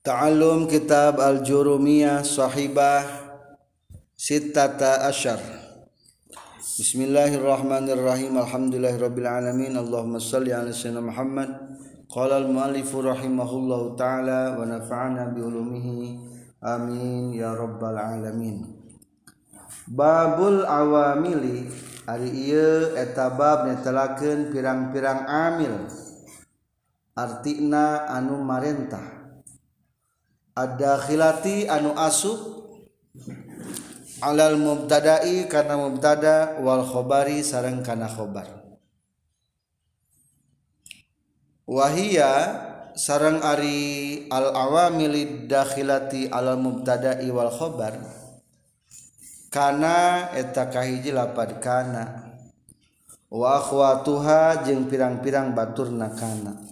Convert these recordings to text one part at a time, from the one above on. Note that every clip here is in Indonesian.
Ta'allum kitab Al-Jurumiyah Sahibah Sittata Asyar Bismillahirrahmanirrahim. Alhamdulillahirrabbilalamin. Allahumma salli ala sayyidina Muhammad. Qala al-muallifu rahimahullahu ta'ala Wa nafa'ana biulumihi Amin ya rabbal alamin. Babul awamili. Ari iya etabab netelakeun pirang-pirang amil. Artina anu marentah. ada khilati anu asub alal mubtada'i karena mubtada wal khobari sarang karena khobar. Wahia sarang ari al awamilid dakhilati alal mubtada'i wal khobar kana eta kahiji lapad kana. Wa akhwatuha jeung pirang-pirang baturna kana.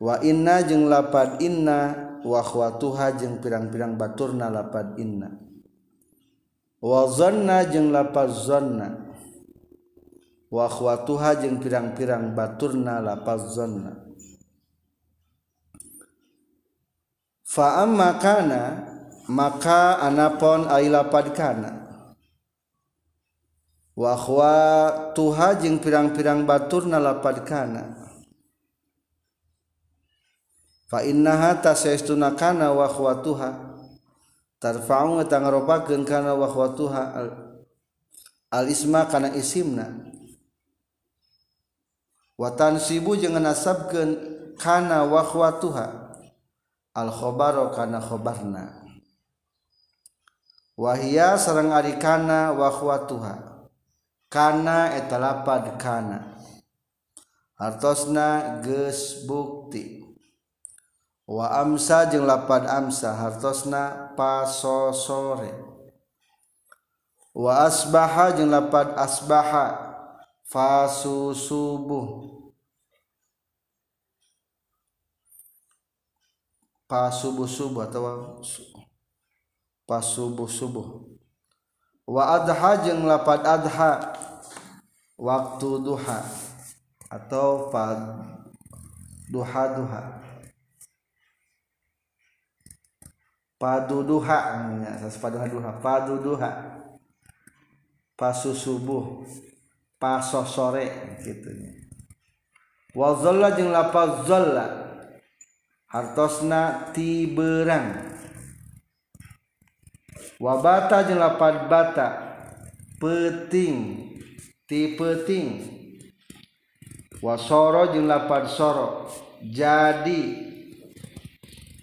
Wa inna jeung lapad inna wa khwatuha jeung pirang-pirang baturna lapad inna. Wa zanna jeung lapad zanna wa khwatuha jeung pirang-pirang baturna lapad zanna. Fa amma kana maka anapon ai lapad kana. Wa khwatuha jeung pirang-pirang baturna lapad kana fa innaha tasaytuna kana wa khawatuha tarfa'u tangaropakeun kana wa khawatuha al, al isma kana isimna. Wa tansibu jeung nasabkeun kana wa khawatuha al khabaro kana khabarna wahia sareng ari kana wa khawatuha kana eta lapad kana. Hartosna geus bukti. Wa amsa jeung lapad amsa hartosna pasosore. Wa asbaha jeung lapad asbaha fasu subuh pasubuh subuh atau pasubuh subuh wa adha jeung lapad adha waktu duha atau pad duha duha paduduha paduha duha paduduha pasu subuh paso sore gitu wa zalla jeung lapaz zalla hartosna tiberang wa bata jeung lapad bata peting ti peting. Wa soro jeung lapad soro jadi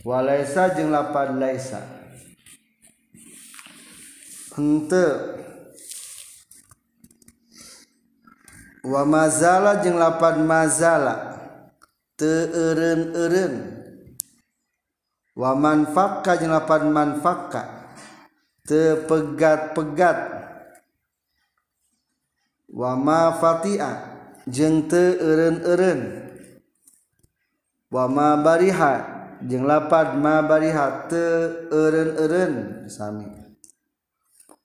walaisa jeung lapad laisa. Henteu. Wa mazala jeung lapad mazala. Teu eureun-eureun wa manfakka jeung lapad manfakka. Teu pegat-pegat wa ma fatia jeung teu eureun-eureun wa ma bariha jeung lapad ma mabariha teu eureun-eureun sami.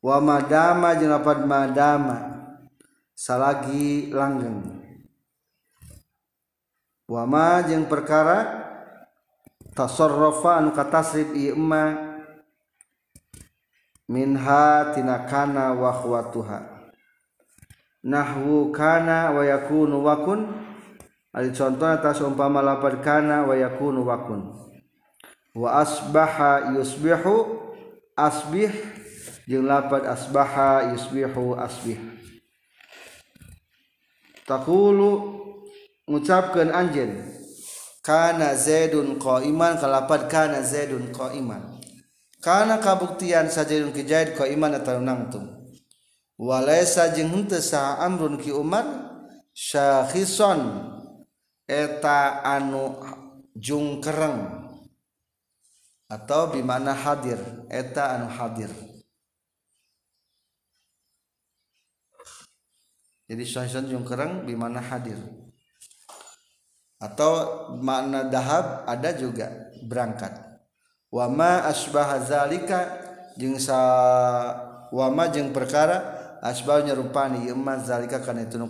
Wa madama jeung lapad madama salagi langgeng. Wa ma jeung perkara tasarrafa anu katasrif ieu emma. Minha tina kana wa khwatuha. Nahwu kana wa yakunu wa kun Ali contoh atas umpama lapar kana wa yakunu wakun. Wa asbaha yusbihu asbih jeung lapar asbaha yusbihu asbih. Taqulu ngucapkeun anjeun kana zaidun qaiman kalapan kana zaidun qaiman. Kana kabuktian sajadun kijaid qaiman atawa nangtung. Walaysa jeung henteu saha amrun ki Umar syakhisan eta anu jungkereng. Atau bimana hadir. Eta anu hadir. Jadi syahison jungkereng bimana hadir. Atau makna dahab ada juga berangkat. Wama asbah zalika jeung sa wama jeung perkara asbah nyerupani ieu zalika kana itu nu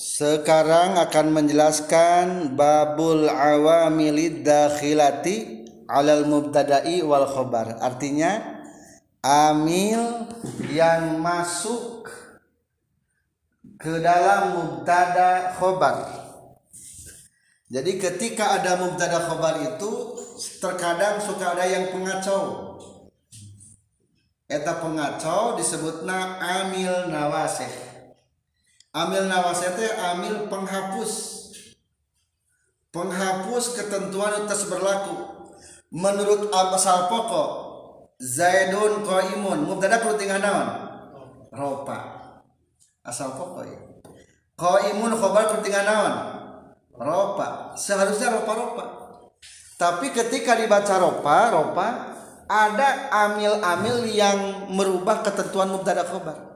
sekarang akan menjelaskan babul awamilid dakhilati alal mubtada'i wal khobar. Artinya amil yang masuk ke dalam mubtada khobar. Jadi ketika ada mubtada khobar itu terkadang suka ada yang pengacau. Eta pengacau disebutna amil nawasih amil nawasih teh amil penghapus. Penghapus ketentuan itu berlaku. Menurut asal pokok zaidun qaimun mubtada kudu tinggal naon? Ropa. Asal pokok ya. Qaimun khobar kudu tinggal naon? Ropa. Seharusnya ropa-ropa. Tapi ketika dibaca ropa ropa ada amil-amil yang merubah ketentuan mubtada khobar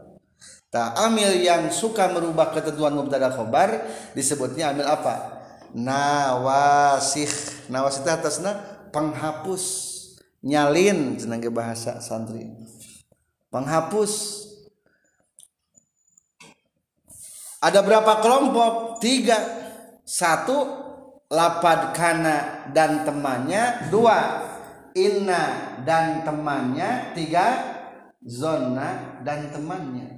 amil yang suka merubah ketentuan mubtada khobar disebutnya amil apa? Nawasih. Nawasih atasna penghapus. Nyalin senang bahasa santri. Penghapus. Ada berapa kelompok? Tiga. Satu lapad kana dan temannya. Dua inna dan temannya. Tiga zona dan temannya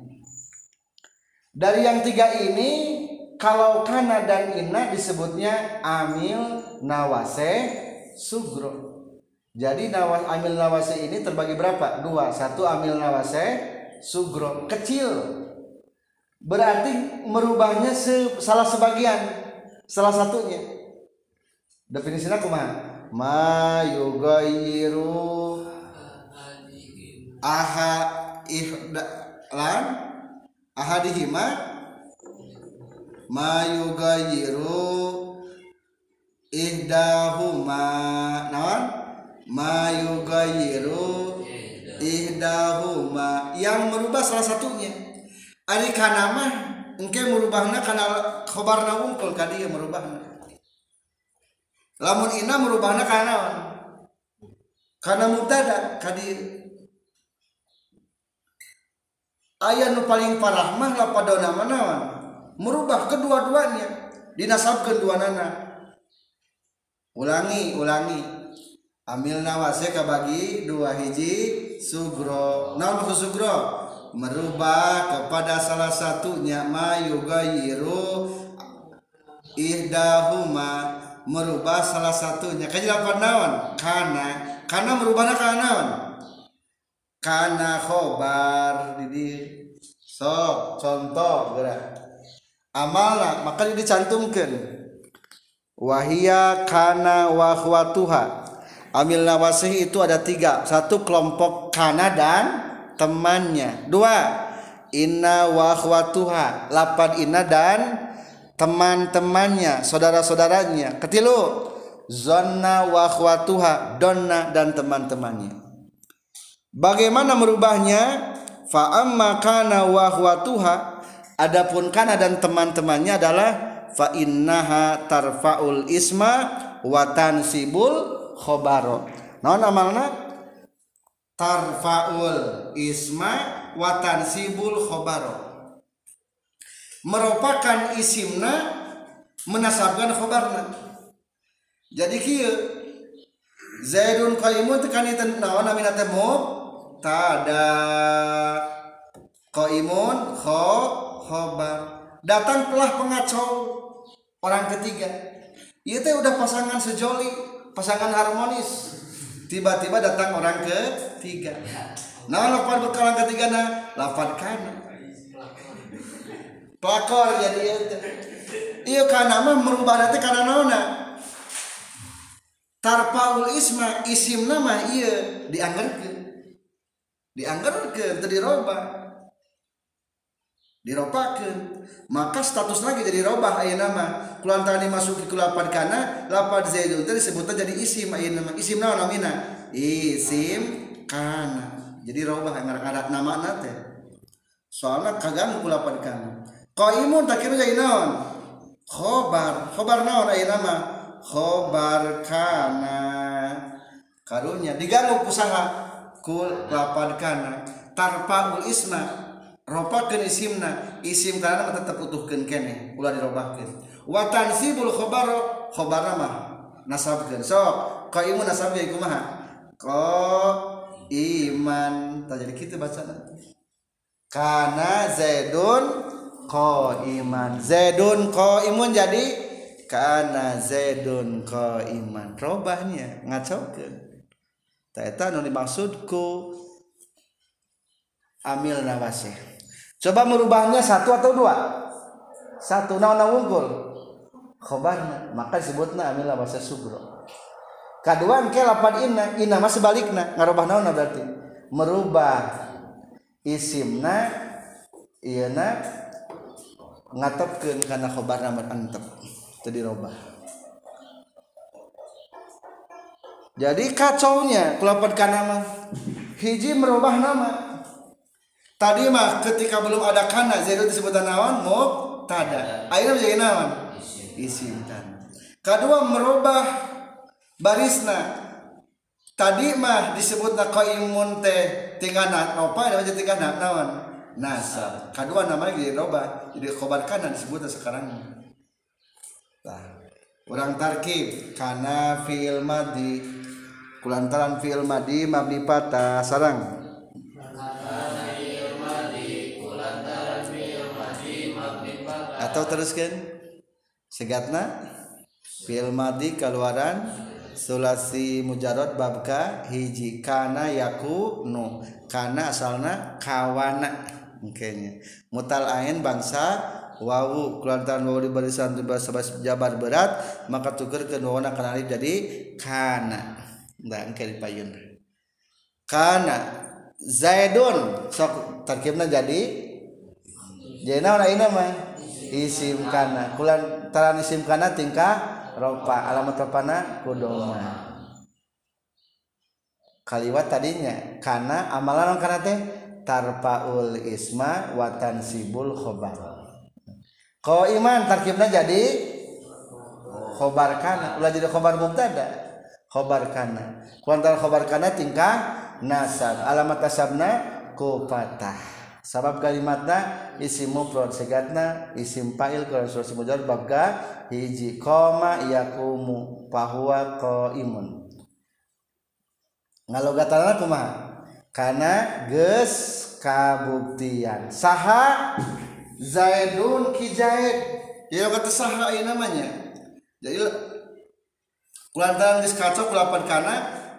dari yang tiga ini kalau kana dan inna disebutnya amil nawase sugro. Jadi nawas amil nawase ini terbagi berapa? Dua. Satu amil nawase sugro kecil. Berarti merubahnya se salah sebagian, salah satunya. Definisinya kumaha? Ma yugayiru aha ihdalan ahadihima ma yugayiru ihdahuma. Naon? Ma yugayiru ihdahuma. Yang merubah salah satunya. Ari kana mah engke merubahna kana khobarna wungkul kadi yang merubahna. Lamun ina merubahna kana naon? Kana mubtada kadi ayah nu paling parah mah lapadona manawan merubah kedua-duanya dinasabkan dua nana. Ulangi ulangi. Amil nawase bagi dua hiji sugro. Naon sugro? Merubah kepada salah satunya mayugayiru ihdahuma. Merubah salah satunya. Kajelapan naon? Kana. Kana merubahna karena naon? Karena khobar jadi sok contoh gerak amalna maka dicantumkan wahia kana wahwatuha amil nawasih itu ada tiga. Satu kelompok kana dan temannya. Dua inna wahwatuha lapan inna dan teman-temannya saudara-saudaranya. Ketilu zonna wahwatuha donna dan teman-temannya Bagaimana merubahnya? Fa amma kana wa huwatuha adapun kana dan teman-temannya adalah fa innaha tarfaul isma wa tansibul khabaro. Naon amalna? Tarfaul isma wa tansibul khabaro. Merupakan isimna menasabkan khabarna. Jadi kieu Zaidun qaimun tekan itu naon namina teh tada koimun kho khobar. Datang telah pengacau orang ketiga. Itu udah pasangan sejoli pasangan harmonis. Tiba-tiba datang orang ketiga. Nah lapan orang ketiga nah lapan kan. Pelakor jadi itu iya karena mah merubah nanti karena nona. Tarpaul isma isim nama iya dianggarkan dianggarkan tadi roba diropakan maka status lagi jadi robah ayat nama kulantaran dimasuki ke lapan kana lapan zaidun tadi sebutnya jadi isim ayat nama isim nama namina isim kana. Jadi robah yang ada nama nate soalnya kagak ku lapan kana. Imun tak kira jadi naon? Khobar. Khobar naon ayat nama khobar kana. Karunya diganggu usaha kul lapan kana. Isma ropakeun isimna. Isim kana tetep utuhkeun kene. Ulah dirobahkeun. Wa tansibul khabar khabarna mah nasabkeun. Sok. Qaimun nasab ya kumaha qa iman tak jadi kitu bacana. Kana zaidun qaiman. Zaidun qaimun jadi kana zaidun qaiman. Robahnya ngacokeun Eta nu dimaksudku amil nawasih. Coba merubahnya satu atau dua. Satu naon unggul. Khobarna maka disebutna amil nawasih sugro. Kedua, ke lapan inna inna mas sebalikna ngarubah naon berarti merubah isimna Iyana. na ngatepkeun kana khobarna mah antep Itu dirubah. Jadi kacaunya kelapan kana mah hiji merubah nama. Tadi mah ketika belum ada kana Zaid disebut naon? Mubtada. Akhirnya menjadi naon? Isim. Kedua merubah barisna. Tadi mah disebut qaimun teh tingana. Apa ada jadi tingana. Naon? Nasab. Kedua namanya jadi jadi khobar kana disebut sekarang. Nah orang tarkib. Kana fi'il madi kulantaran fi'il madi mabni patah sarang. Atau teruskan. Segatna. Fil madi keluaran. Sulasi mujarot babka. Hiji kana yaku nu kana asalna kawana. Mungkinnya. Mutal ain bangsa. Wawu. Kelantaran wawu di barisan bahasa jabar berat. Maka tuker ke wawana kenali jadi kana. Nggak engke payun. Kana zaidun sok tarkibna jadi jadi naon ini mah isim kana. Kulan taran isim kana tingkah ropa alamat ropana kudoma. Kaliwat tadinya kana amalan kana teh tarpaul isma watan sibul khobar. Ko iman tarkibna jadi khobar kana. Ulah jadi khobar mubtada khobar kana kuantal khobar kana tingkah nasab. Alamat nasabna ku patah. Sabab kalimatna isim mufrad segatna isim fa'il kalau surah mujarrad babga hiji koma yakumu fahuwa qaimun. Ngalogatana kumaha kana geus kabuktian. Saha zaidun ki zaid ya kata saha ieu namanya. Jadi kulantaran geus kacau kulapan kana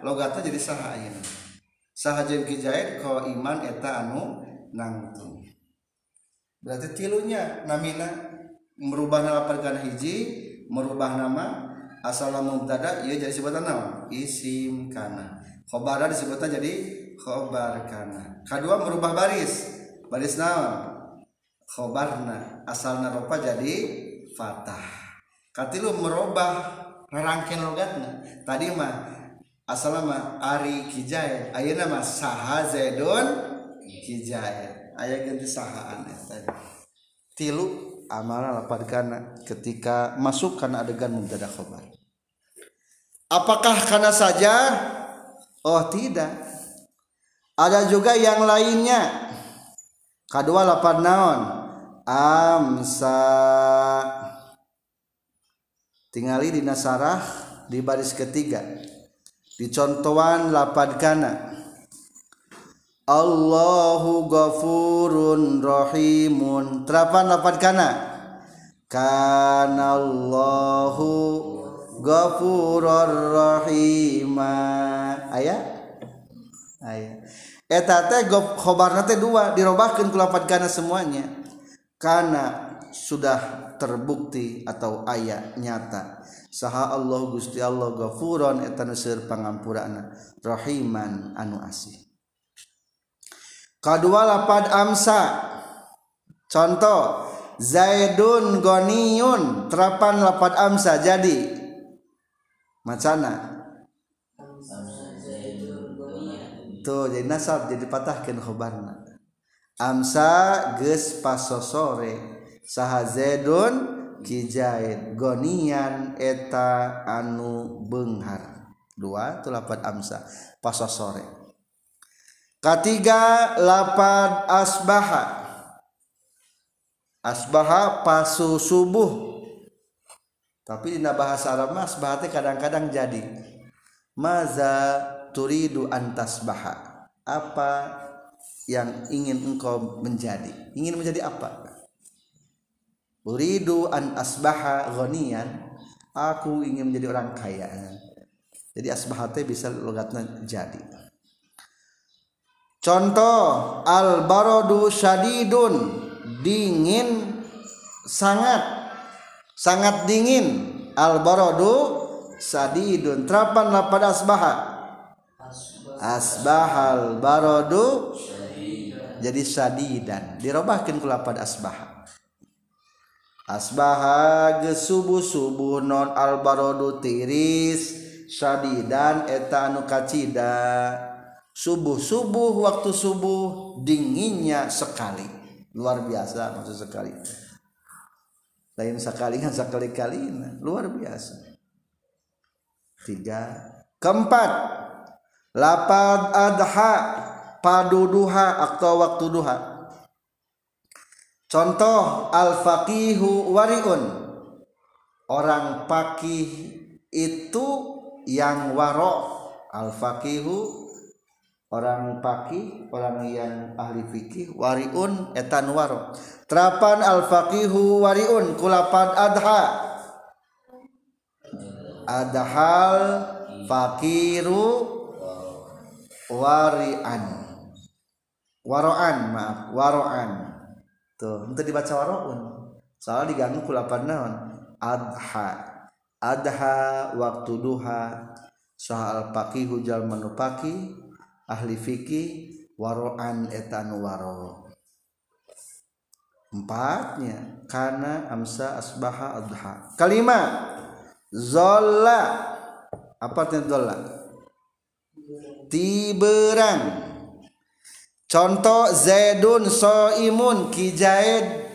logatna jadi saha ieu saha jeung ki zaid iman eta anu nangtung berarti tilunya namina merubah nama perkara hiji merubah nama asal mubtada ia jadi sebutan nama isim kana. Khobara disebutnya jadi khobar kana. Kedua merubah baris. Baris nama khobarna asalna ropa jadi fatah. Katilu merubah ngerangken logatna. Tadi mah asal mah Ari Kijaya ayeuna mah saha Zaidun Kijaya aya ganti sahaan ya, tadi. Tilu amalan lapadkan ketika masuk karena adegan mubtada khobar. Apakah karena saja? Oh tidak. Ada juga yang lainnya. Kedua lapan naon? Amsa. Tingali di nasarah di baris ketiga. Di contohan lapad kana. Allahu ghafurun rahimun. Terapan lapan kana? Kana Allahu ghafurur rahima. Aya? Aya. Eta teh khobarna teh dua dirobahkeun ku lapan kana semuanya. Karena sudah terbukti atau ayat nyata. Saha Allah Gusti Allah gafuron etan seur pangampurana rahiman anu asih. Kedua lapad amsa. Contoh Zaidun goniyun terapan lapad amsa jadi. Macana? Tuh jadi nasab jadi patahkan khobarna. Amsa ges pasosore. Saha zaidun kijaid gonian eta anu benghar. Dua itu lapad amsa. Pasosore ketiga lapad asbaha. Asbaha pasu subuh. Tapi di bahasa Arab mas bahate kadang-kadang jadi. Maza turidu antas baha apa yang ingin engkau menjadi? Ingin menjadi apa uridu an asbaha ghaniyan. Aku ingin menjadi orang kaya. Jadi asbahate bisa logatnya jadi. Contoh al baradu syadidun. Dingin sangat. Sangat dingin. Al baradu sadidun terapan lapad asbaha. Asbahal baradu jadi sadidan dirobahkan ku lapad asbaha asbaha ge subuh subuh non al baradu tiris sadidan eta anu kacida. Subuh subuh waktu subuh dinginnya sekali. Luar biasa maksud sekali. Lain sekali kan sekali kali luar biasa. Tiga. Keempat. Lapad adha padu duha atau waktu duha contoh al faqihu wariun. Orang pakih itu yang warok al faqihu orang paki orang yang ahli fikih wariun etan waro terapan al faqihu wariun kulapan adha. Adhal fakiru warian. Waroan maaf waroan tuh untuk dibaca waroun soal diganggu kulapan naon. Adha. Adha waktu duha. Soal pakihu jal manupaki. Ahli fikih. Waroan etan waro. Empatnya. Karena amsa asbaha adha. Kalima. Zolla. Apa artinya zolla? Tiberang contoh zaidun soimun kijaid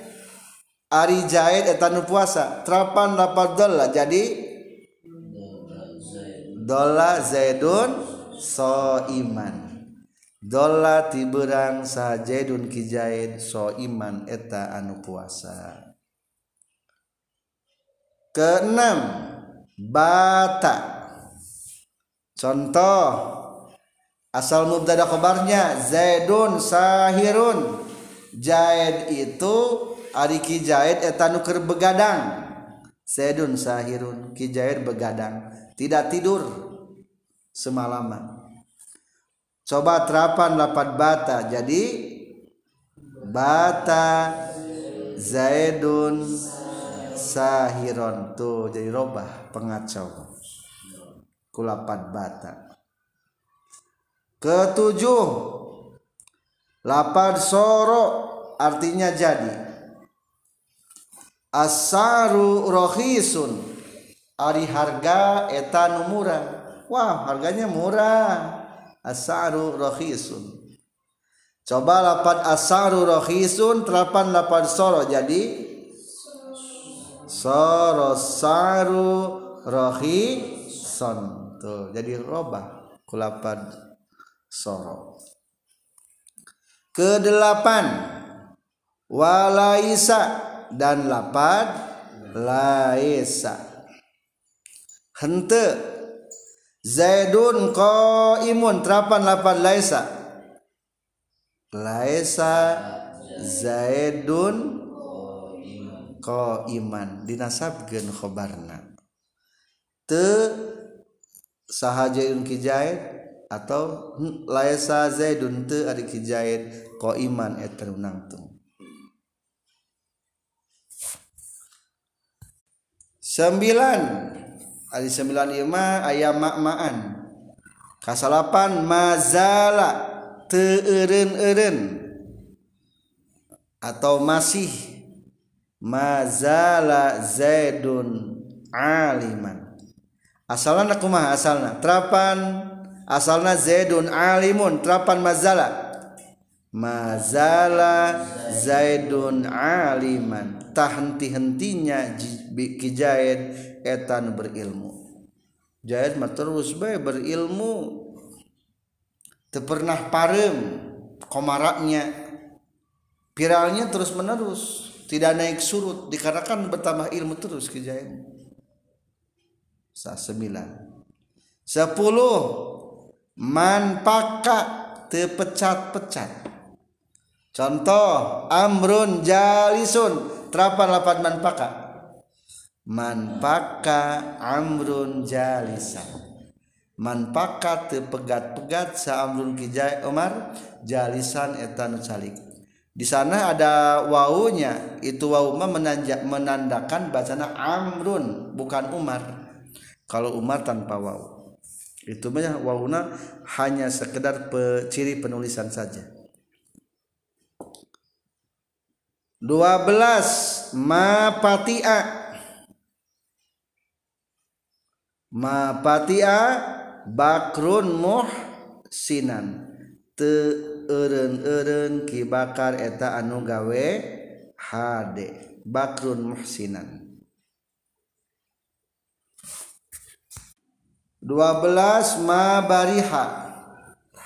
ari jaid etan puasa. Terapan dapat dolla jadi? Dolla zaidun so iman dola tiberang sajadun kijaid so iman eta anu puasa. Keenam bata. Contoh asal mubtada khabarnya zaidun sahirun. Jaid itu ari kijaid eta anu keur begadang. Zaidun sahirun kijaid begadang. Tidak tidur semalaman. Coba terapan lapat bata. Jadi bata zaidun sahiron tuh jadi robah pengacau. Kulapat bata ketujuh. Lapad soro artinya jadi. Asaru rohisun. Ari harga etan murah. Wah harganya murah. Asaru rohisun. Coba lapat asaru rohisun terapan lapat soro jadi. Soro saru rohison tuh jadi robah kulapan soro. Kedelapan. Walaisa dan lapad laisa. Hente. Zaidun imun terapan lapan laisa. Laisa Zaidun iman dinasabkeun khobarna. Te sahaja kijaid atau hmm, laisa zaidun teu ari ki zaid qaiman eta nangtung sembilan. Ari sembilan ima aya makmaan. Kasalapan mazala teu eureun atau masih mazala zaidun aliman. Asalna kumaha? Asalna. Terapan asalna zaidun alimun terapan mazala. Mazala zaidun aliman. Tah henti-hentinya kijaid etan berilmu. Jahid mah terus bae berilmu. Teu pernah parem komaraknya. Viralnya terus menerus tidak naik surut. Dikarenakan bertambah ilmu terus kejayaan sa sembilan. Sepuluh manpaka tepecat-pecat contoh amrun jalisun terapan lapan manpaka manpaka amrun jalisan. Manpaka tepegat-pegat sa amrun kijai Umar jalisan etan salik di sana ada wawunya itu wawu menanjak menandakan bacana amrun bukan Umar. Kalau Umar tanpa wawu itu mah wawuna hanya sekedar pe, ciri penulisan saja. 12 ma patia ma patia bakrun muhsinan. Te eren kibakar eta anu gawe HD bakrun muhsinan 12 mabariha.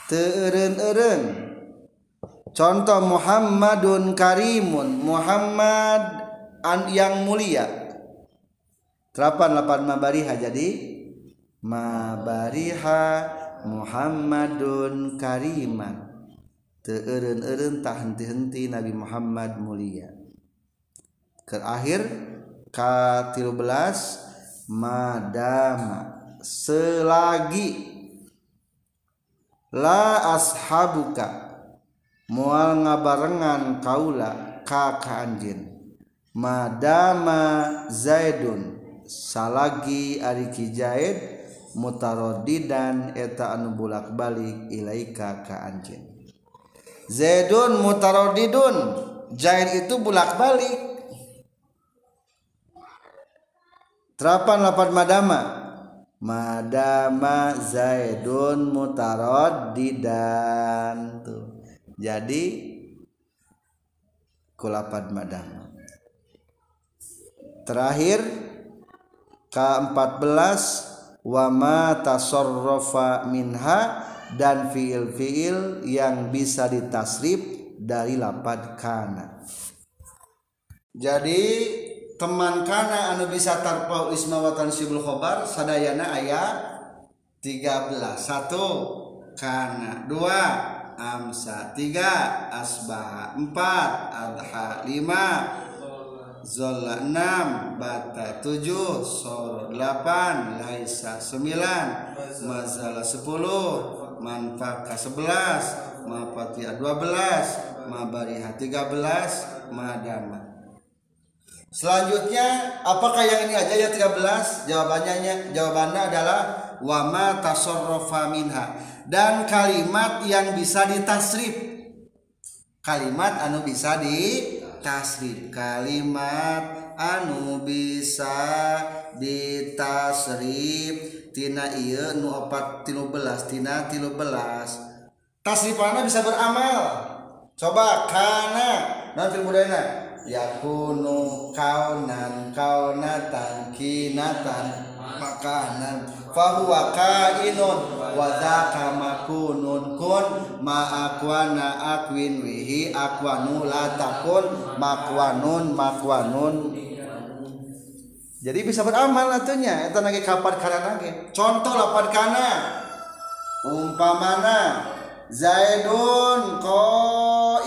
Teren-eren contoh Muhammadun Karimun. Muhammad an yang mulia. 88 mabariha jadi. Mabariha Muhammadun Kariman. Henti-henti Nabi Muhammad Mulia. Terakhir K13 madama selagi la ashabuka mual ngabarengan kaula ka anjin madama zaidun salagi ari kijaid mutarodidan eta anu bulak balik ilaika ka anjin Zaidun mutarodidun Zaid itu bulak-balik Terapan lapan madama Madama Zaidun mutarodidan tuh. Jadi kulapan madama Terakhir K14 Wama tasorrofa minha dan fiil-fiil yang bisa ditasrif dari lapad kana. Jadi teman kana anu bisa tarpau isma wa tansibul khobar sadayana ayat 13. Satu kana, dua amsa, tiga asbaha, empat adha, lima zola enam bata. Tujuh sor. Delapan laisa. Sembilan mazalah sepuluh manfaka 11 mafatia 12 mabariha. 13 madama Selanjutnya apakah yang ini aja ya 13? Jawabannya jawabannya adalah wama tasarrafa minha dan kalimat yang bisa ditasrif. Kalimat anu bisa ditasrif. Kalimat anu bisa ditasrif tina iya nu opat tilu belas tina tilu belas tasrifana bisa beramal coba kana nanti budayana yakunu kaunan kaunatan kinatan makanan. Fahuwa kainun wadaka makunun kun. Ma akwana akwin wihi akwanu latakun makwanun makwanun. Jadi bisa beramal atunya. Eta lagi kapan kana lagi contoh lapan kana. Umpamana Zaidun ko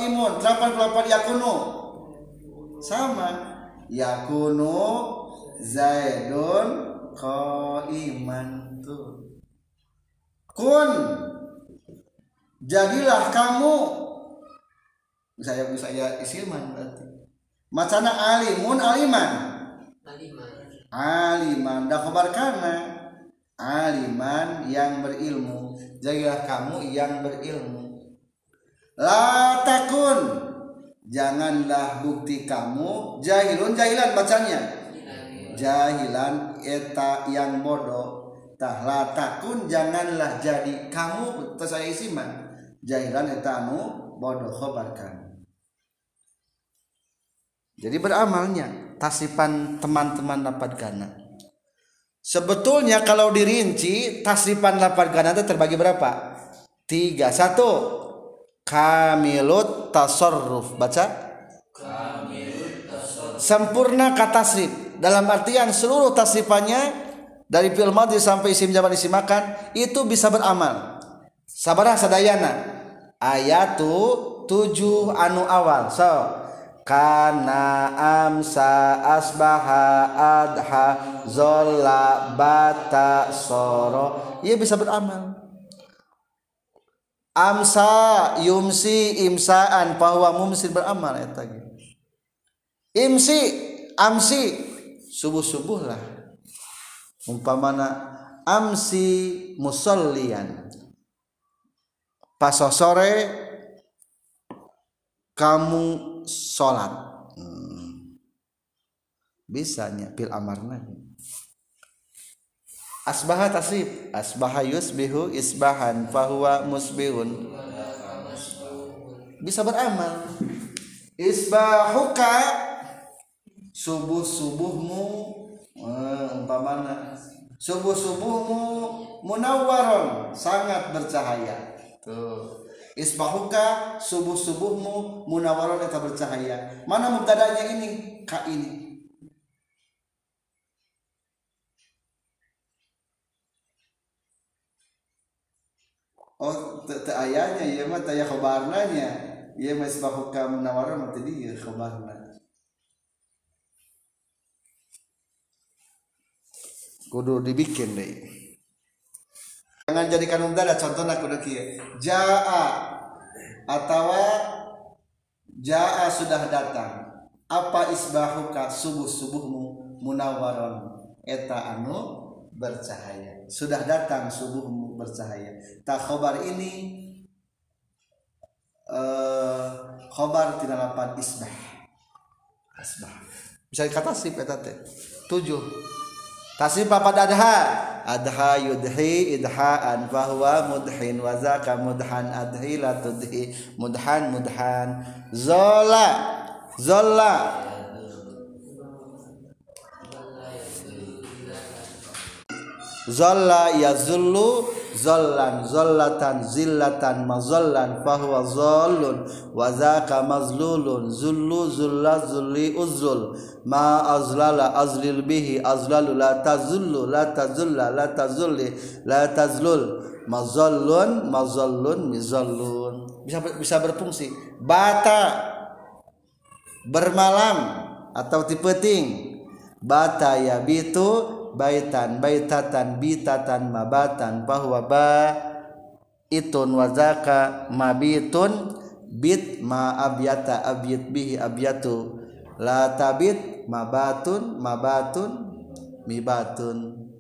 imun 88 yakunu sama. Yakunu Zaidun ko iman tuh. Kun. Jadilah kamu. Saya saya isilman berarti. Macana alimun aliman. Aliman. Aliman. Dah kana aliman yang berilmu. Jadilah kamu yang berilmu. La takun janganlah bukti kamu jahilun jahilan bacanya. Jahilan eta yang bodoh. Tah la takun janganlah jadi kamu terus saya isiman jahilan eta anu bodoh khobarkan jadi beramalnya tasipan teman-teman lapad gana. Sebetulnya kalau dirinci tasipan lapad gana itu terbagi berapa? Tiga. Satu kamilut tasarruf. Baca. Sempurna kata tasrif. Dalam artian seluruh tasrifannya dari fi'il madhi sampai isim jamak disimakan itu bisa beramal. Sabarah sadayana. Ayatu tujuh anu awal. So kana amsa asbaha adha zola bata soro. Ia bisa beramal amsa yumsi imsaan bahwa mumsin beramal eta imsi amsi subuh subuh lah umpamana amsi musallian. Pas sore kamu sholat. Hmm. bisanya pil amarna. Asbaha tasrif asbaha yusbihu isbahan fahuwa musbihun. Bisa beramal. Isbahuka. Subuh subuhmu eh, umpamana. Subuh subuhmu munawwaron sangat bercahaya. Tuh. Isbahuka subuh subuhmu munawwaron eta bercahaya. Mana mubtadanya ini? Ka ini Oh, ayahnya ya mah taya khobarnanya. Ieu mah isbahuka munawwaron mah tadi ya khobarna. kudu dibikin deh. Jangan jadikan mubtada contohnya kudu kieu. Jaa atau jaa sudah datang. Apa isbahuka subuh subuhmu munawaron? Eta anu bercahaya. Sudah datang subuhmu bercahaya tak khobar ini uh, khobar tidak dapat isbah. Isbah. Bisa dikata sih eta teh tujuh. Tasrif pada adha? Adha yudhi idhaan bahwa mudhin wa zaka mudhan adhi la tudhi. Mudhan mudhan. Zola. Zola. Zolla yazullu zollan zollatan zillatan mazallan fahuwa zollun. Wa zaka mazlulun zullu zulla zulli uzul ma azlala azlil bihi azlalu la tazullu la tazulla la tazulli la tazlul. Mazallun mazallun mizallun bisa bisa berfungsi. Bata. Bermalam atau tipeting bata ya bitu baitan baitatan bitatan mabatan bahwa ba itun wazaka mabitun bit ma abyata abyat bihi abyatu. La tabit mabatun mabatun mibatun.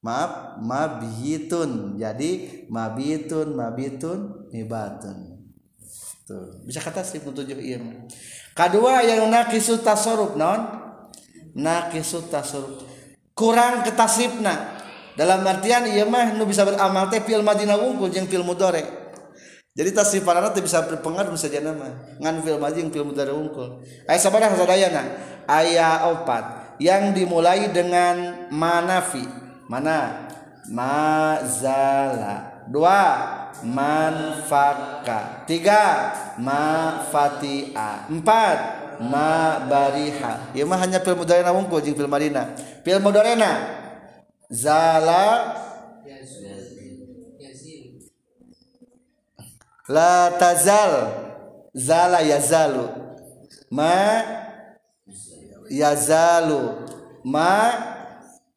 Maaf mabitun jadi mabitun mabitun mibatun. Tuh bisa kata sih tujuh iya. Kedua yang nakisu tasarruf non nakisu tasarruf kurang ketasrifna dalam artian iya mah nu bisa beramal teh fil madina wungkul jeung fil mudore jadi tasrif parana teh bisa berpengaruh saja nama ngan fil madi jeung fil mudore wungkul aya sabaraha sadayana aya opat yang dimulai dengan manafi. Mana? Mazala. Dua manfaka tiga mafatia. Empat ma bariha. Ieu mah hanya fil mudharina wungkul jeung fil madina fil mudharina zala. La tazal. Zala yazalu. Ma yazalu. Ma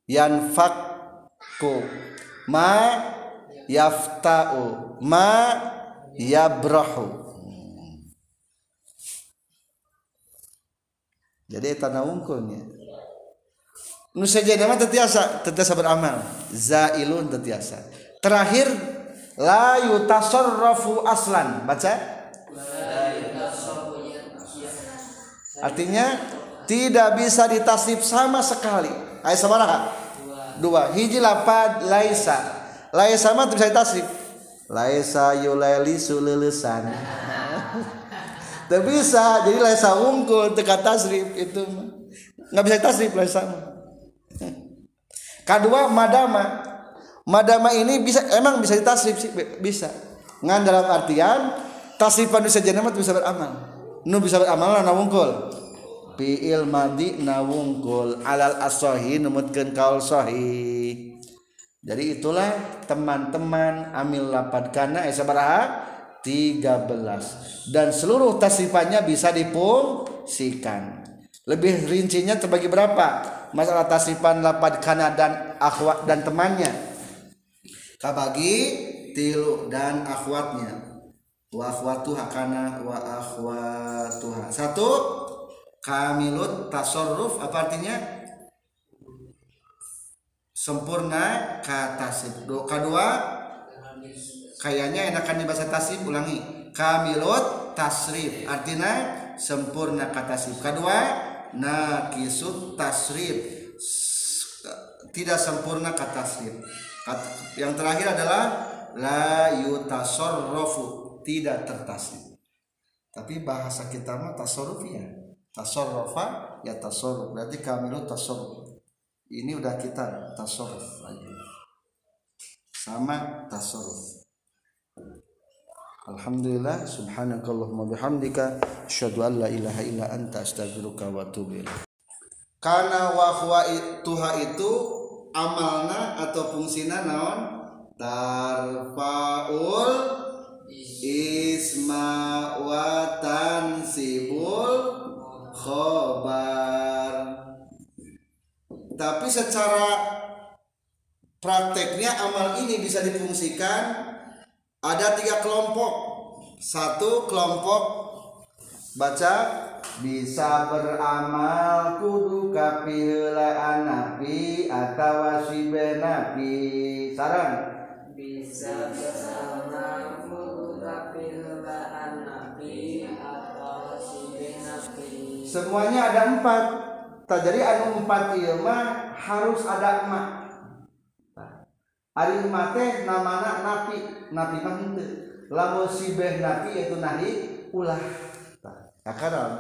yanfakku. Ma yafta'u. Ma yabrahu jadi tanah wungkulnya nu saja nama tetiasa tetiasa beramal. Zailun tetiasa terakhir la yutasarrafu aslan. Baca. Artinya tidak bisa ditasrif sama sekali. Ayat sabaraha dua. Hiji lapad laisa. Laisa mah bisa ditasrif laisa yulaili sululusan Tidak bisa, jadi lesa unggul teka tasrif itu nggak bisa tasrif lesa. Kedua madama, madama ini bisa emang bisa ditasrif sih bisa. Ngan dalam artian tasrifan bisa jadi bisa beramal. Nu bisa beramal lah unggul. fiil madi nawungkul alal asohi numutkeun kaul sohi jadi itulah teman-teman amil lapad kana esa baraha 13 dan seluruh tasifannya bisa dipungsikan lebih rincinya terbagi berapa? Masalah tasifan lapad kana dan akhwat dan temannya. Kabagi tilu dan akhwatnya. Wa akhwatuha kana wa akhwatuha. Satu kamilut tasarruf. Apa artinya? Sempurna katasib kedua kayaknya enakan di bahasa tasrif ulangi. Kamilut tasrif artinya sempurna katasib kedua nakisut tasrif. Tidak sempurna katasib yang terakhir adalah la yutasarrafu tidak tertasrif. Tapi bahasa kita mah tasarruf ya. Tasarrufa ya tasarruf. Berarti kamilu tasarruf. Ini udah kita tasarruf lagi sama tasarruf Alhamdulillah subhanakallahumma bihamdika asyhadu an la ilaha illa anta astaghfiruka wa atubu ilaik. Kana wa huwa tuha itu amalna atau fungsina naon? Tarfaul isma wa tansibul khobar. Tapi secara prakteknya amal ini bisa difungsikan ada tiga kelompok. Satu kelompok baca bisa beramal kudu kapilaan nabi atau wasibe nabi saran bisa beramal kudu kapilaan nabi atau wasibe nabi semuanya ada empat. Tak jadi anu empat ilma harus ada emak Ari mate namana napi napi mah henteu lamun sibeh napi yaitu nahi ulah. Akaran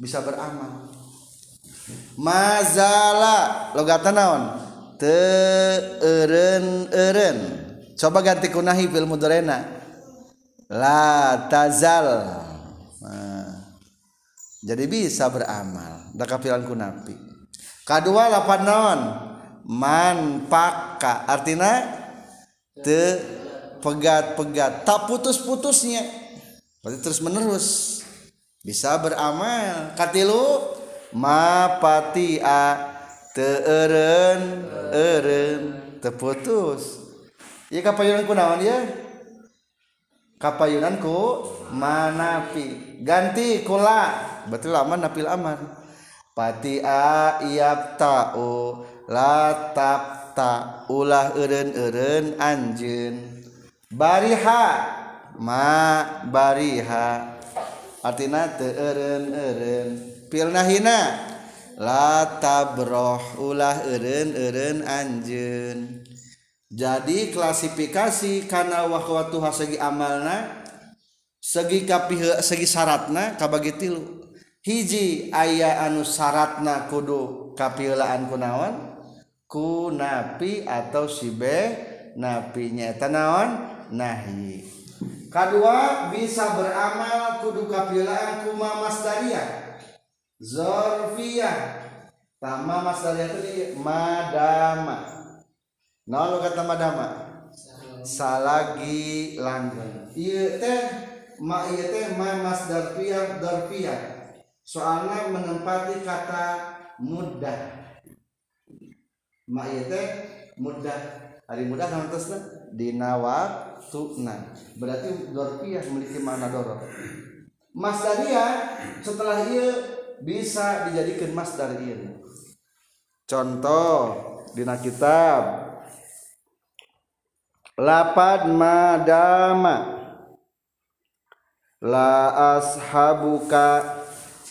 bisa beramal. Mazala. Logatan naon? Te eren coba ganti kunahi fil mudorena. La tazal. Nah, jadi bisa beramal. Da kafilan kunapi kedua lapan naon man paka artinya te pegat-pegat. Tak putus-putusnya. Berarti terus menerus bisa beramal. Katilu ma pati a te eren terputus iya kapayunan ku naon ya kapayunan ku manapi. Ganti kula. Berarti lama napil aman pati a iap ta'u latap tak ulah en-en anjun bariha ma bariha. Artinya teeren-eren pilnahina latabroh ulah eren eren anjen jadi klasifikasi karena wakwatu segi amalna segi kapi segi syaratna kabagi tilu. Hiji ayah anu syaratna kudu kapilaan kunawan ku napi atau sibe napinya. Tanawan nahi. Kedua bisa beramal kudu kapilaan kuma masdariyah zorfiyah. Tama masdariyah itu madama. Naon kata madama? Salagi langgeng. Iya teh ma iya teh ma masdarfiyah darfiyah soalnya menempati kata mudah mak teh mudah hari mudah nantesna dina waktuna berarti dorfiyah memiliki makna doror. Masdaria setelah ia bisa dijadikan masdar ieu. Contoh dina kitab lapad madama. La ashabuka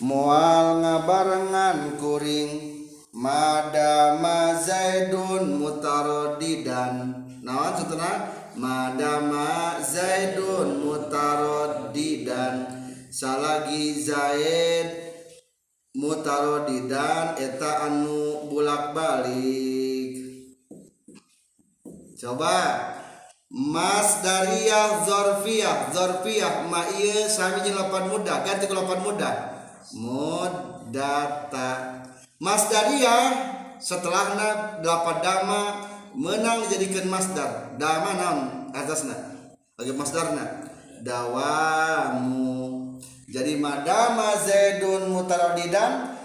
mual ngabarengan kuring madama zaidun mutarodidan naon setelah madama zaidun mutarodidan salagi zaid mutarodidan eta anu bulak balik. Coba. Mas Dariyah Zorfiyah Zorfiyah ma iya sami jeung lapan muda. Ganti ke lapan muda. Mudata masdariyah setelahna dapat dama menang dijadikan masdar. Dama naon atasna bagi masdarna. Dawamu. Jadi madama zaidun mutaradidan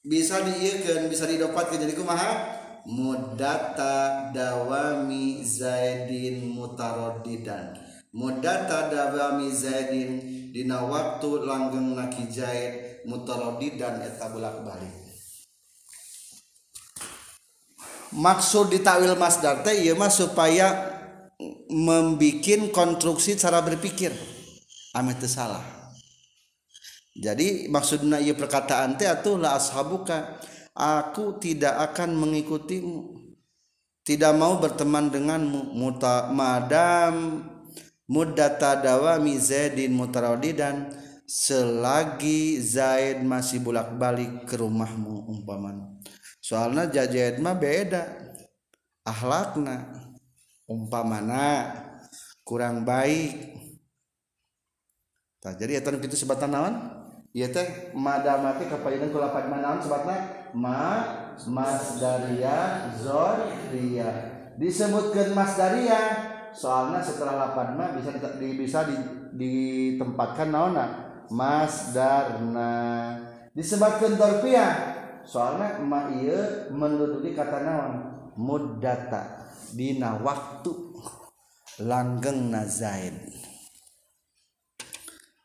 bisa diieukeun bisa didapatkeun jadi kumaha? Mudata dawami zaidin mutaradidan mudata dawami zaidin dina waktu langgeng naki zaid mutaradidan eta bolak balik maksud ditawil masdar teh ieu mah supaya membikin konstruksi cara berpikir. Amit salah. Jadi maksudnya ia perkataan teh atuh la ashabuka aku tidak akan mengikutimu. Tidak mau berteman denganmu. Muta madam muddata dawami zaidin mutaradidan selagi Zaid masih bolak-balik ke rumahmu umpaman soalnya jajaid mah beda. Akhlakna umpamana kurang baik. Tak jadi eta kitu sebatan naon? Ieu teh madamati kapayeun ku lapan naon sebatna? Ma masdaria zorria disebutkan masdaria soalnya setelah lapan ma bisa di, bisa di, ditempatkan naona masdarna. Disebutkan dorpia soalnya ma iya menduduki kata naon? Mudata dina waktu. Langgeng nazain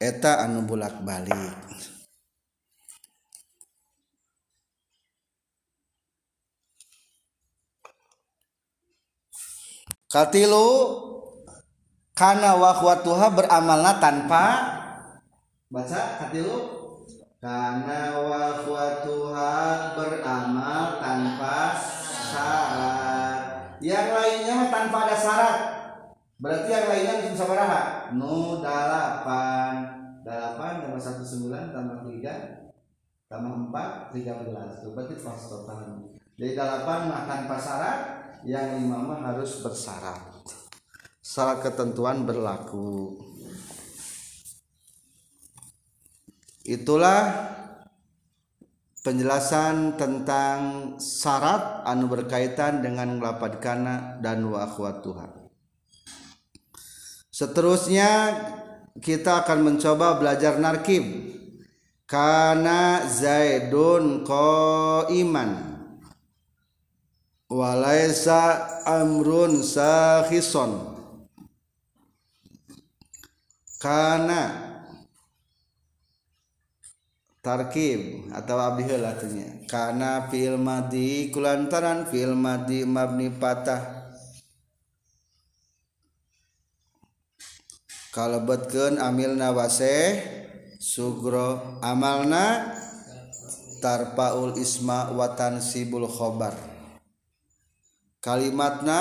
eta anu bulak balik katilu karena wakwatuha beramalna tanpa baca katilu? Kana wakhwatuha beramal tanpa syarat. Yang lainnya tanpa ada syarat. Berarti yang lainnya bisa sabaraha nu dalapan dalapan tambah satu sembilan tambah tiga. Tambah empat tiga belas. Itu berarti pas total. Jadi dalapan mah tanpa syarat yang lima harus bersyarat. Syarat ketentuan berlaku itulah penjelasan tentang syarat anu berkaitan dengan lapad kana dan wa akhwatuha seterusnya kita akan mencoba belajar narkib. Kana zaidun qaiman. Walaisa amrun sahison kana tarkib atau abdi heula kana fi'il madhi kulantaran fi'il madhi mabni patah. Kalebetkeun amilna waseh sugro amalna tarpaul isma watan sibul khobar. Kalimatna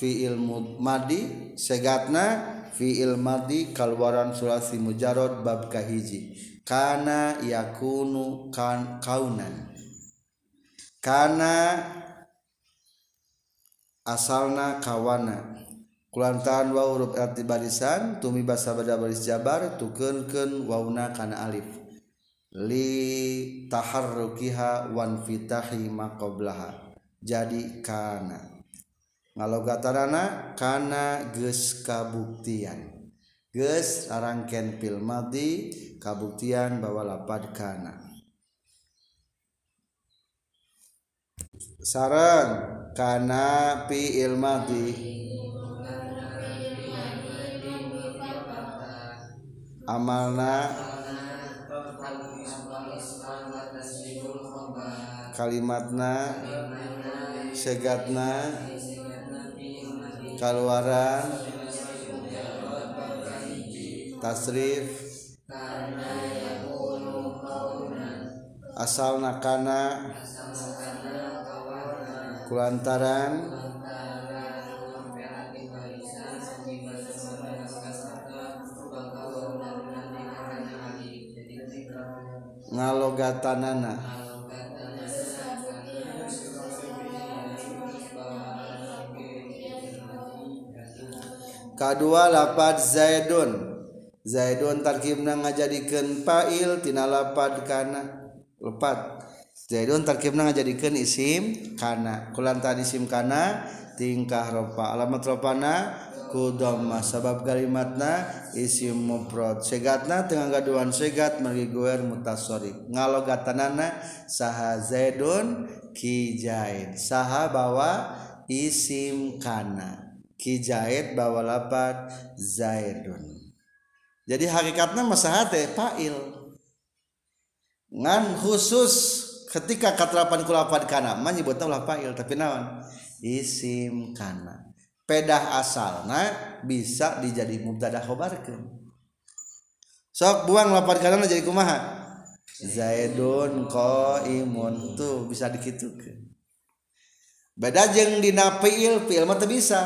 fi'il madi segatna fi'il madi kalwaran sulasi mujarod bab kahiji. kana yakunu kan kaunan. Kana asalna kawana. Kulantaran wa huruf arti barisan tumi basa bada baris jabar tukeunkeun wauna kana alif. Li taharrukiha wan fitahi maqablaha. Jadi kana. Ngalogatarana kana geus kabuktian. Geus arangken fil madi kabuktian bahwa lapad kana. Sarang kana fi ilmadi. Amalna. Kalimatna. Segatna. Kaluaran tasrif asal nakana kulantaran. Ngalogatanana. Kedua lapad zaidun. Zaidun tarkibna ngajadikeun fa'il tina lapad kana. lepat. Zaidun tarkibna ngajadikeun isim kana. Kulantaran isim kana tingkah ropa alamat ropana ku sabab kalimatna isim mufrad segatna tengah gaduhan segat magi guer mutasarrif. Ngalogatanana saha Zaidun ki Zaid saha bawa isim kana. Ki Zaid bawa lapat Zaidun. Jadi hakikatnya masahate fa'il. Ngan khusus ketika katelapan kulapan kana menyebutnya ulah fa'il tapi naon? Isim kana. Pedah asalna bisa dijadi mubtada khobarkeun. Sok buang lapan kana jadi kumaha? Zaidun qaimun tuh bisa dikitukeun. Beda jeung dina fiil fiil mah bisa.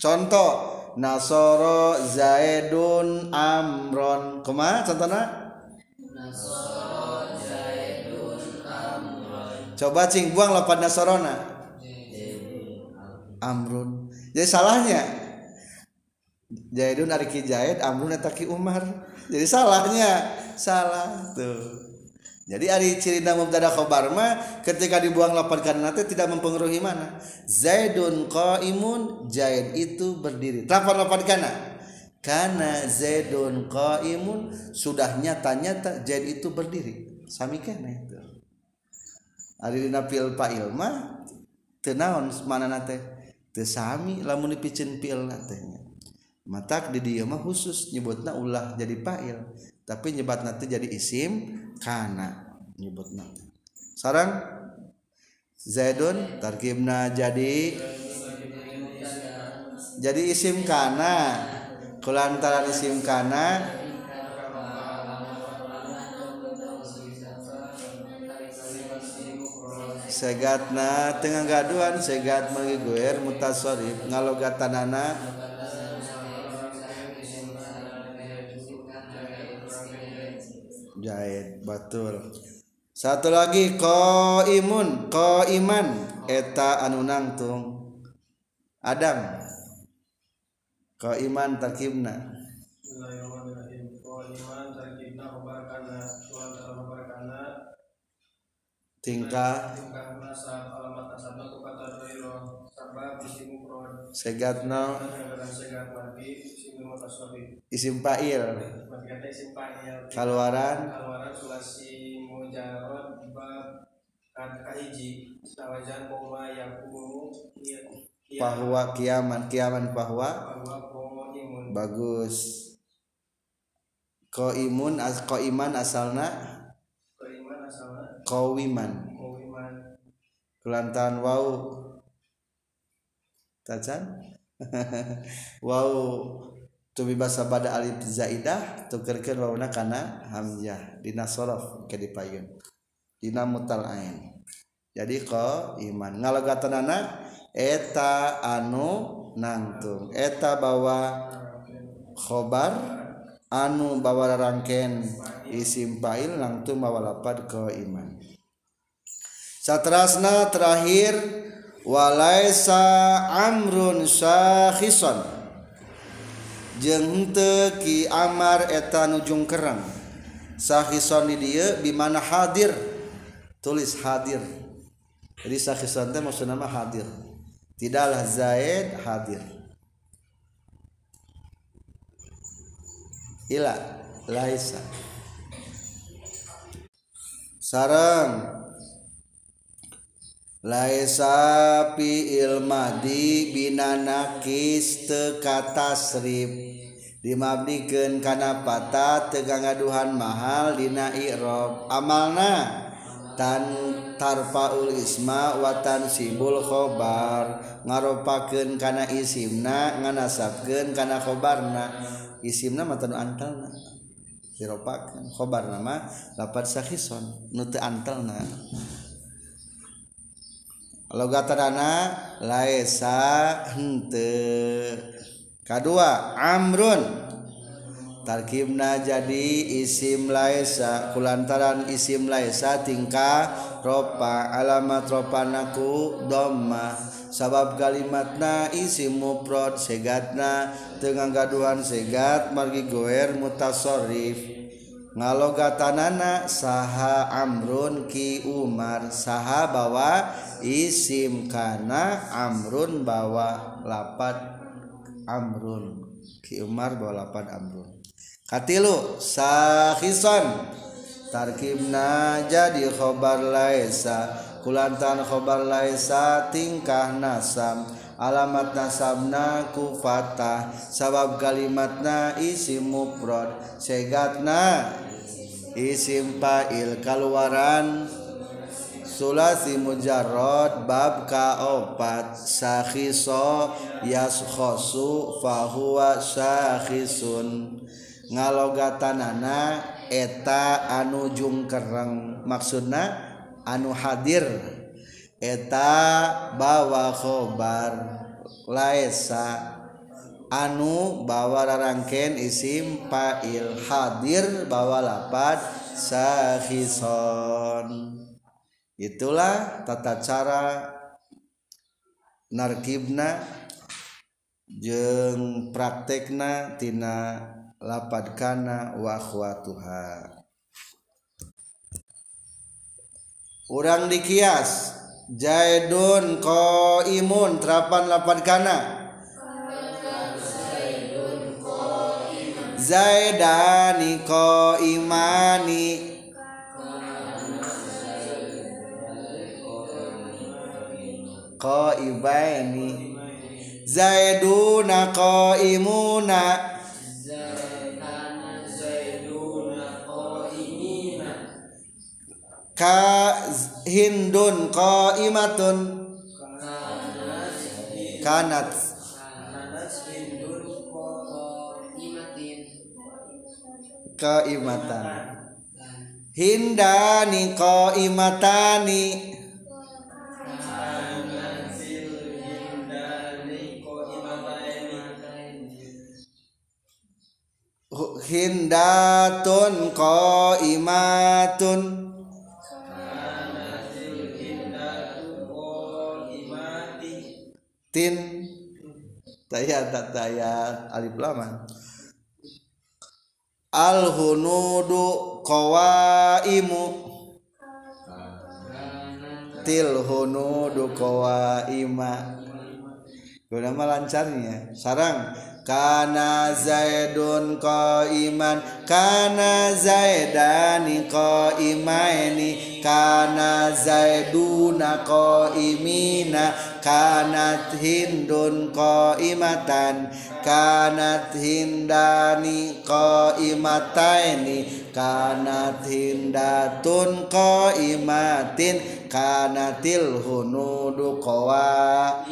Contoh nasoro zaidun amron. Kumaha contohna? Nasoro coba cing buang lapan nasarona amrun. Jadi salahnya. Zaidun ari ki Zaid amrun eta ki Umar. Jadi salahnya. Salah tuh. Jadi ari ciri mubtada khabar mah ketika dibuang lapan karena tidak mempengaruhi mana. Zaidun qaimun Zaid itu berdiri. Lapan lapan kana? Karena Zaidun qaimun sudah nyata-nyata Zaid itu berdiri. Sami keneh ari dina pil fa'il mah teu naon mana nate teu sami lamun dipicin pil teh. Matak di dieu mah khusus nyebutna ulah jadi fa'il tapi nyebat nanti jadi isim kana nyebutna sarang Zaidun tarkibna jadi jadi isim kana. Kulantaran isim kana segatna tengah gaduhan segat mengiguer mutasorif ngalogatanana. Jahit batul satu lagi ko imun ko iman eta anu nangtung. Adam. Ko iman takibna. Bismillahirrahmanirrahim. Ko iman takibna barkana suan barkana tingkah segatna isim fa'il. Kaluaran sulasi mujarrad bab kahiji sawajan bahwa bahwa kiaman. Kiaman bahwa bagus ko imun as ko iman asalna qawiman. Kelantan wau. Tajan wau tubi basa bada alif zaidah tukerkeun wauna kana hamzah. Dina sorof ke dipayun. Dina mutal ain. Jadi ko iman ngalogatanana eta anu nangtung. Eta bawa khobar anu bawa rangken isim fa'il nangtung bawa lapad ke iman. Satrasna terakhir walaisa amrun syahison jeung teu ki amar eta nujung kerang sahison di dieu di mana hadir? Tulis hadir. Jadi sahison teh maksudna mah hadir. Tidaklah zaid hadir. Ila laisa sarang Laisa fi ilmadi binanakis kata tasrif dimabdikeun kana patah tegang aduhan mahal dina i'rob. Amalna tan tarfaul isma watan sibul khobar. Ngaropakeun kana isimna nganasabkeun kana khobarna. Isimna matan antalna. diropakan khobar nama lapat sakison. Nute antel na logatadana laisa hente kedua amrun. Tarkibna jadi isim laisa kulantaran isim laisa tingkah ropa alamat ropanaku doma sabab kalimatna isim mufrad segatna dengan gaduhan segat margi goer mutasorif. Ngalogatanana saha amrun ki umar. Saha bawa isim kana amrun bawa lapat amrun. Ki umar bawa lapat amrun katilu sahison tarkibna jadi khobar laisa kulantan khobar laisa tingkah nasam alamat nasabna ku fatah sabab kalimatna isim mufrad. Segatna isim fa'il kaluaran. Sulasi mujarrad bab kaopat sakhiso yaskhosu fahuwa sakhisun ngalogatanana eta anu kereng maksudna anu hadir. Eta bawa khobar. Laesa anu bawa rarangken isim fa'il hadir bawa lapad sahison itulah tata cara narkibna. Jeng praktekna tina lapad kana wa akhwatuha. Urang dikias jaidun qaimun terapan lapad kana. Zaidani qaimani. Qaibaini. Zaiduna qaimuna ka hindun qaimatun kanat. Qaimatan hindani qaimatani hindatun qaimatun tin. Daya daya alif laman eh. al hunudu qawaimu. Til hunudu qawaima Udah lancarnya sarang. Kana zaidun qaiman kana zaidani qaimaini kana zaiduna qaimina kanat hindun qaimatan kanat hindani qaimataini kanat hindatun qaimatin kanatil hunudu qawa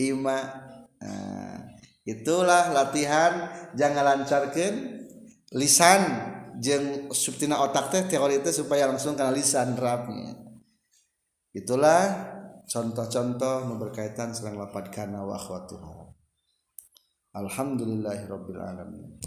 ima itulah latihan jangan lancarkan lisan. Jeng subtina otak teh teori itu supaya langsung kena lisan rapnya itulah contoh-contoh berkaitan serang lapat karena wahwatuha Alhamdulillahirobbilalamin